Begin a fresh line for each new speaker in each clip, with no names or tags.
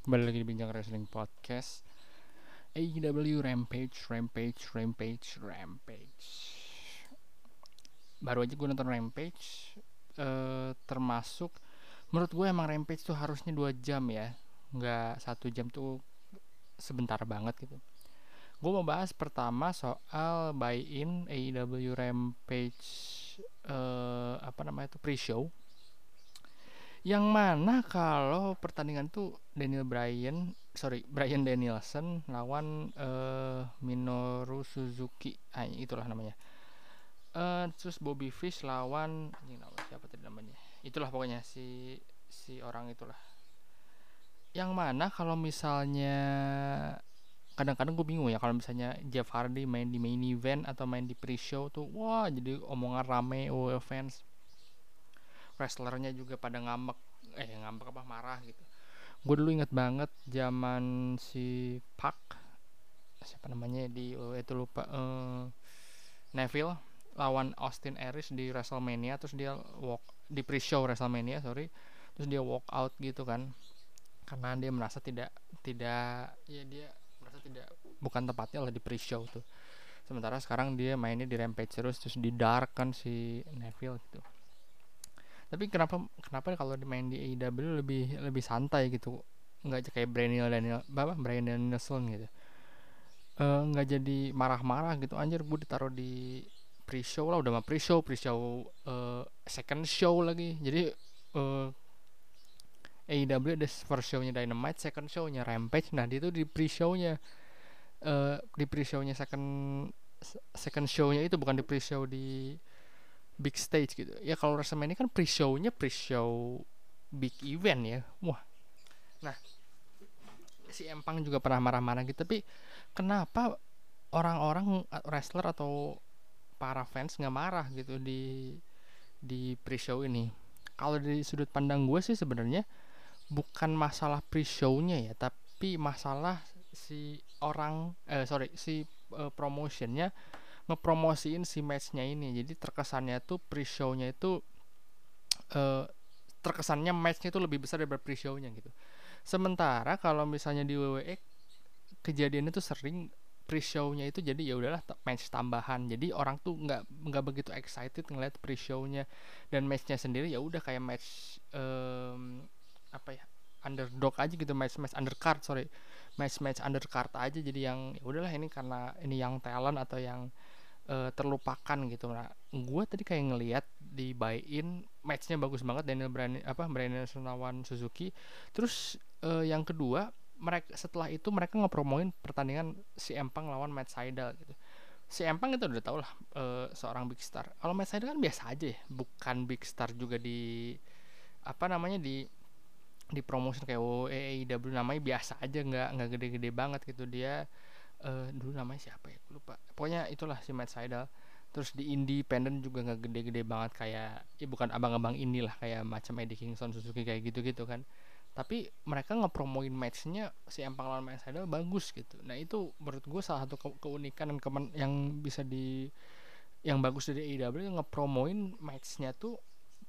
Kembali lagi di Bincang Wrestling Podcast. AEW Rampage, Rampage, Rampage, Rampage. Baru aja gue nonton Rampage eh Termasuk Menurut gue emang Rampage tuh harusnya 2 jam ya. Nggak satu jam tuh sebentar banget gitu. Gue mau bahas pertama soal buy-in AEW Rampage eh Apa namanya tuh pre-show yang mana kalau pertandingan tuh Daniel Bryan sorry Bryan Danielson lawan uh, Minoru Suzuki. Ah itulah namanya. Uh, terus Bobby Fish lawan ini siapa tadi namanya? Itulah pokoknya si si orang itulah. Yang mana kalau misalnya kadang-kadang gue bingung ya kalau misalnya Jeff Hardy main di main event atau main di pre-show tuh wah jadi omongan rame WWE fans wrestlernya juga pada ngambek eh ngambek apa marah gitu. Gue dulu inget banget zaman si Park siapa namanya di oh, itu lupa uh, Neville lawan Austin Aries di WrestleMania terus dia walk di pre-show WrestleMania sorry terus dia walk out gitu kan. Karena dia merasa tidak tidak ya dia merasa tidak bukan tempatnya lah di pre-show tuh. Sementara sekarang dia mainnya di Rampage terus terus di Dark kan si Neville gitu tapi kenapa kenapa kalau main di AEW lebih lebih santai gitu? Nggak kayak Brian Daniel apa Brian Danielson gitu. Nggak uh, jadi marah-marah gitu. Anjir gue ditaruh di pre-show lah udah mah pre-show pre-show uh, second show lagi. Jadi uh, AEW ada first show-nya Dynamite second show-nya Rampage. Nah dia tuh di pre-show-nya uh, di pre-show-nya second second show-nya itu bukan di pre-show di big stage gitu. Ya kalau WrestleMania kan pre-show-nya pre-show big event ya. Wah. Nah. Si Empang juga pernah marah-marah gitu tapi kenapa orang-orang wrestler atau para fans nggak marah gitu di di pre-show ini? Kalau dari sudut pandang gue sih sebenarnya bukan masalah pre-show-nya ya tapi masalah si orang eh sorry si uh, promotionnya ngepromosiin si matchnya ini. Jadi terkesannya tuh pre-show-nya itu uh, terkesannya matchnya itu lebih besar daripada pre-show-nya gitu. Sementara kalau misalnya di WWE kejadian itu sering pre-show-nya itu jadi ya udahlah match tambahan. Jadi orang tuh nggak nggak begitu excited ngeliat pre-show-nya. Dan matchnya sendiri ya udah kayak match um, apa ya underdog aja gitu match match undercard sorry. Match match undercard aja. Jadi yang ya udahlah ini karena ini yang talent atau yang uh, terlupakan gitu. Nah gue tadi kayak ngelihat di buy in matchnya bagus banget Daniel Bryan apa Bryan lawan Suzuki. Terus uh, yang kedua mereka setelah itu mereka ngepromoin pertandingan si Empang lawan Matt Sydal gitu. Si Empang itu udah tau lah uh, seorang big star. Kalau Matt Sydal kan biasa aja ya bukan big star juga di apa namanya di di promotion kayak WWE AEW namanya biasa aja nggak nggak gede-gede banget gitu. Dia uh, dulu namanya siapa ya? Lupa. Pokoknya itulah si Matt Sydal terus di independen juga nggak gede-gede banget kayak ya bukan abang-abang inilah kayak macam Eddie Kingston Suzuki kayak gitu-gitu kan. Tapi mereka ngepromoin matchnya si Empang lawan Matt Sydal bagus gitu. Nah itu menurut gue salah satu ke keunikan dan kemen yang bisa di yang bagus dari AEW ngepromoin matchnya tuh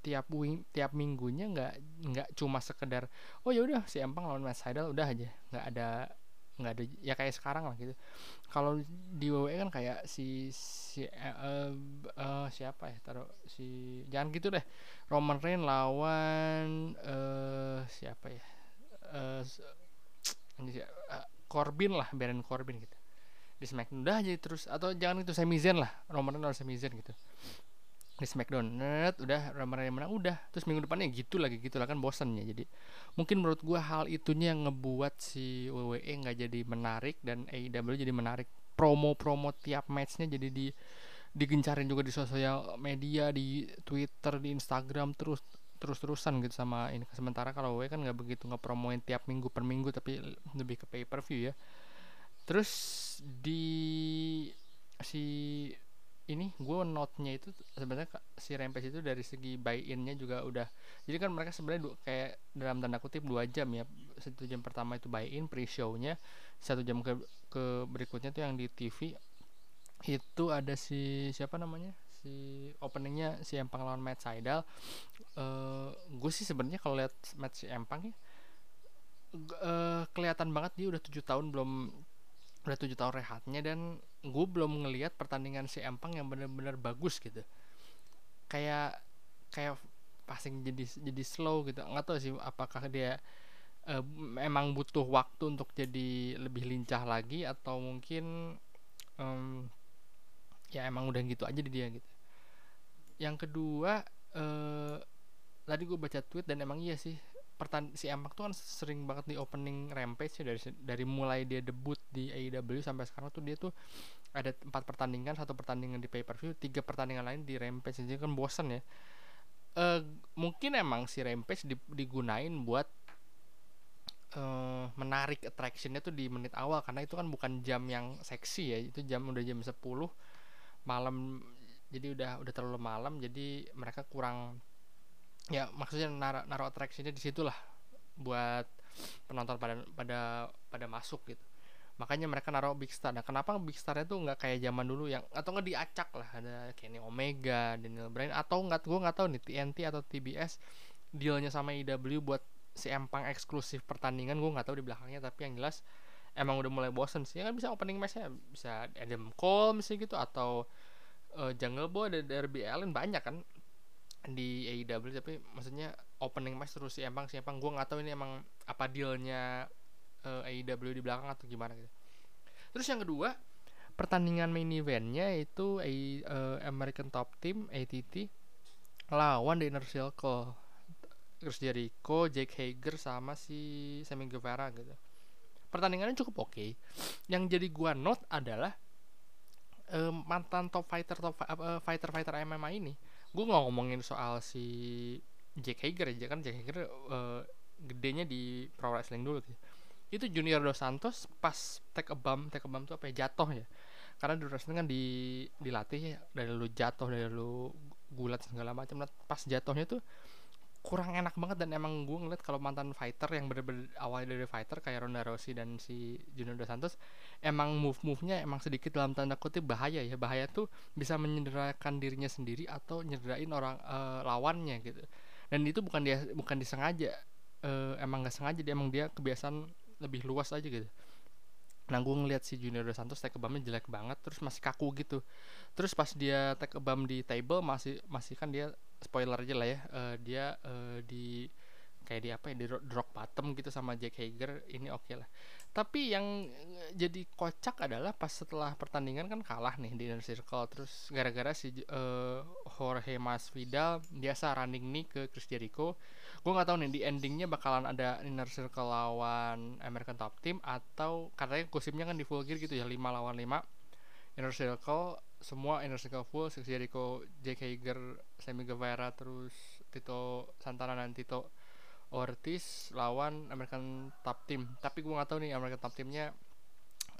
tiap wing, tiap minggunya nggak nggak cuma sekedar oh ya udah si Empang lawan Matt Sydal udah aja. Nggak ada nggak ada ya kayak sekarang lah gitu. Kalau di WWE kan kayak si si uh, uh, siapa ya taruh si jangan gitu deh. Roman Reigns lawan uh, siapa ya uh, uh, Corbin lah Baron Corbin gitu. Di Smackdown udah aja terus atau jangan itu Sami lah Roman Reigns lawan Sami gitu di Smackdown. Net udah Roman Reigns menang udah. Terus minggu depannya gitu lagi gitu lah kan bosan ya jadi mungkin menurut gua hal itunya yang ngebuat si WWE nggak jadi menarik dan AEW jadi menarik. Promo-promo tiap matchnya jadi di digencarin juga di sosial media di Twitter di Instagram terus terus-terusan gitu sama ini. Sementara kalau WWE kan nggak begitu ngepromoin tiap minggu per minggu tapi lebih ke pay per view ya. Terus di si ini gue note-nya itu sebenarnya si Rampage itu dari segi buy-in-nya juga udah jadi kan mereka sebenarnya kayak dalam tanda kutip dua jam ya satu jam pertama itu buy-in pre-show-nya satu jam ke ke berikutnya tuh yang di TV itu ada si siapa namanya si openingnya si Empang lawan Matt Sydal uh, gue sih sebenarnya kalau lihat match si Empang ya uh, kelihatan banget dia udah tujuh tahun belum udah tujuh tahun rehatnya dan gue belum ngelihat pertandingan si Empang yang bener-bener bagus gitu. Kayak kayak passing jadi jadi slow gitu. Nggak tahu sih apakah dia uh, emang butuh waktu untuk jadi lebih lincah lagi atau mungkin um, ya emang udah gitu aja di dia gitu. Yang kedua uh, tadi gue baca tweet dan emang iya sih pertan si Empak tuh kan sering banget di opening rampage ya dari dari mulai dia debut di AEW sampai sekarang tuh dia tuh ada empat pertandingan satu pertandingan di pay per view tiga pertandingan lain di rampage. Jadi kan bosen ya. Uh, mungkin emang si rampage digunain buat uh, menarik attractionnya tuh di menit awal karena itu kan bukan jam yang seksi ya itu jam udah jam 10 malam jadi udah udah terlalu malam jadi mereka kurang ya maksudnya naruh naruh attractionnya di situlah buat penonton pada pada pada masuk gitu. Makanya mereka naruh big star. Nah kenapa big starnya tuh nggak kayak zaman dulu yang atau nggak diacak lah ada Kenny Omega Daniel Bryan atau nggak gue nggak tahu nih TNT atau TBS dealnya sama IW buat si empang eksklusif pertandingan gue nggak tahu di belakangnya tapi yang jelas emang udah mulai bosen sih. Kan bisa opening matchnya bisa Adam Cole misalnya gitu atau uh, Jungle Boy ada Derby Allen banyak kan di AEW tapi maksudnya opening match terus si Empang si Empang gue nggak tahu ini emang apa dealnya uh, eh, AEW di belakang atau gimana gitu. Terus yang kedua pertandingan main eventnya itu A, uh, American Top Team ATT lawan The Inner Circle. Chris Jericho, Jake Hager sama si Sammy Guevara gitu. Pertandingannya cukup oke. Okay. yang jadi gua note adalah uh, mantan top fighter top uh, fighter fighter MMA ini gue nggak ngomongin soal si Jack Hager aja kan Jack Hager uh, gedenya di pro wrestling dulu gitu. itu Junior Dos Santos pas take a bump take a bump tuh apa ya jatuh ya karena di wrestling kan di dilatih ya dari lu jatuh dari lu gulat segala macam nah, pas jatuhnya tuh kurang enak banget dan emang gue ngeliat kalau mantan fighter yang bener-bener awal dari fighter kayak Ronda Rousey dan si Junior Dos Santos emang move-move-nya emang sedikit dalam tanda kutip bahaya ya. Bahaya tuh bisa menyederakan dirinya sendiri atau nyederain orang uh, lawannya gitu. Dan itu bukan dia bukan disengaja uh, emang gak sengaja dia emang dia kebiasaan lebih luas aja gitu. Nah gue ngeliat si Junior Dos Santos take bumpnya jelek banget terus masih kaku gitu. Terus pas dia take bump di table masih masih kan dia spoiler aja lah ya uh, dia uh, di kayak di apa ya di rock bottom gitu sama Jack Hager ini oke okay lah. Tapi yang jadi kocak adalah pas setelah pertandingan kan kalah nih di inner circle terus gara-gara si uh, Jorge Masvidal biasa running nih ke Chris Jericho. Gue nggak tahu nih di endingnya bakalan ada inner circle lawan American Top Team atau katanya gosipnya kan di full gear gitu ya 5 lawan 5 inner circle semua inner circle full Chris Jericho, Jake Hager, Sammy Guevara terus Tito Santana dan Tito Ortiz lawan American Top Team. Tapi gue nggak tahu nih American Top Teamnya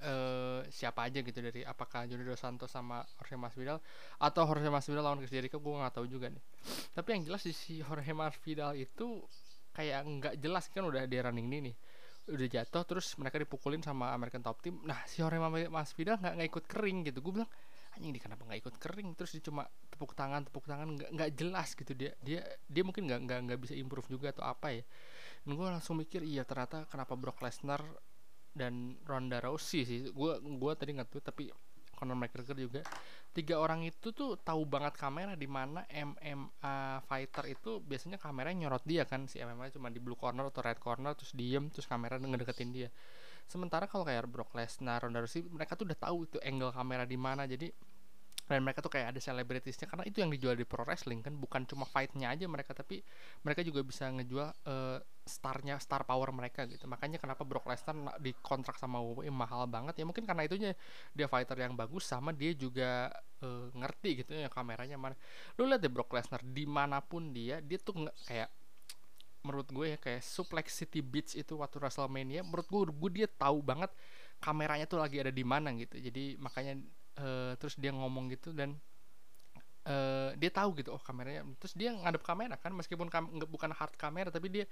uh, siapa aja gitu dari apakah Johnny Dos Santos sama Jorge Masvidal atau Jorge Masvidal lawan Chris Jericho gue nggak tahu juga nih. Tapi yang jelas di si Jorge Masvidal itu kayak nggak jelas kan udah dia running ini nih. Udah jatuh terus mereka dipukulin sama American Top Team. Nah si Jorge Masvidal nggak nggak ikut kering gitu. Gue bilang anjing dia kenapa nggak ikut kering? Terus dia cuma tepuk tangan tepuk tangan nggak jelas gitu. Dia dia dia mungkin nggak nggak nggak bisa improve juga atau apa ya. Dan gue langsung mikir iya ternyata kenapa Brock Lesnar dan Ronda Rousey sih. Gue gue tadi nggak tuh tapi Conor McGregor juga. Tiga orang itu tuh tahu banget kamera di mana MMA fighter itu biasanya kameranya nyorot dia kan. Si MMA cuma di blue corner atau red corner terus diem terus kamera ngedeketin dia sementara kalau kayak Brock Lesnar, Ronda Rousey mereka tuh udah tahu itu angle kamera di mana jadi dan mereka tuh kayak ada selebritisnya karena itu yang dijual di pro wrestling kan bukan cuma fightnya aja mereka tapi mereka juga bisa ngejual uh, starnya star power mereka gitu. Makanya kenapa Brock Lesnar dikontrak sama WWE mahal banget ya mungkin karena itunya dia fighter yang bagus sama dia juga uh, ngerti gitu ya kameranya mana. Lu lihat deh Brock Lesnar di mana pun dia dia tuh kayak menurut gue ya kayak Suplex City Beach itu waktu WrestleMania menurut gue gue dia tahu banget kameranya tuh lagi ada di mana gitu. Jadi makanya uh, terus dia ngomong gitu dan uh, dia tahu gitu oh kameranya terus dia ngadep kamera kan meskipun kam bukan hard kamera tapi dia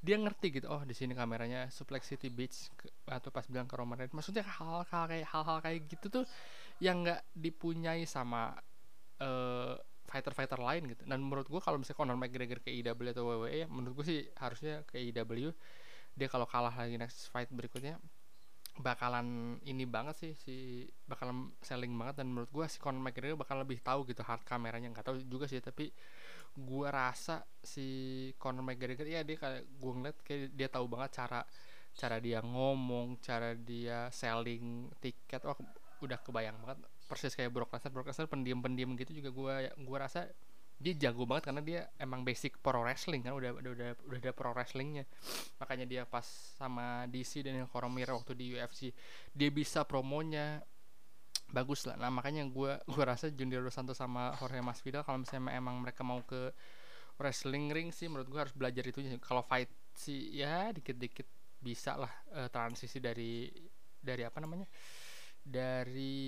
dia ngerti gitu oh di sini kameranya Suplex City Beach ke, atau pas bilang ke Roman Reigns. Maksudnya hal-hal kayak hal-hal kayak gitu tuh yang nggak dipunyai sama uh, fighter-fighter lain gitu. Dan menurut gue kalau misalnya Conor McGregor ke IW atau WWE ya menurut gue sih harusnya ke IW dia kalau kalah lagi next fight berikutnya bakalan ini banget sih si bakalan selling banget. Dan menurut gue si Conor McGregor bakal lebih tahu gitu hard kameranya. Nggak tahu juga sih tapi gue rasa si Conor McGregor ya dia kayak gue ngeliat kayak dia tahu banget cara cara dia ngomong cara dia selling tiket oh udah kebayang banget. Persis kayak Brock Lesnar. Brock Lesnar pendiam-pendiam gitu juga gue gue rasa dia jago banget karena dia emang basic pro wrestling kan udah udah udah udah ada pro wrestlingnya. Makanya dia pas sama DC dan Cormier waktu di UFC dia bisa promonya bagus lah. Nah makanya gue gue rasa Junior Dos Santos sama Jorge Masvidal kalau misalnya emang mereka mau ke wrestling ring sih menurut gue harus belajar itu kalau fight sih ya dikit-dikit bisa lah uh, transisi dari dari apa namanya? Dari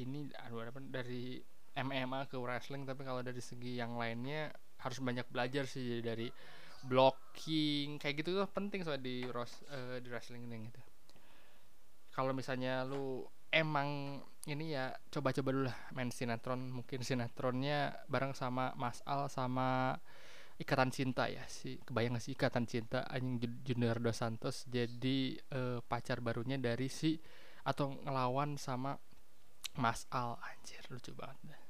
ini aduh apa dari MMA ke wrestling tapi kalau dari segi yang lainnya harus banyak belajar sih dari blocking kayak gitu tuh penting soal di ros uh, di wrestling ini gitu. Kalau misalnya lu emang ini ya coba-coba dulu lah main sinetron mungkin sinetronnya bareng sama Mas Al sama Ikatan Cinta ya si kebayang gak sih Ikatan Cinta anjing Junior Dos Santos. Jadi uh, pacar barunya dari si atau ngelawan sama Mas Al anjir lucu banget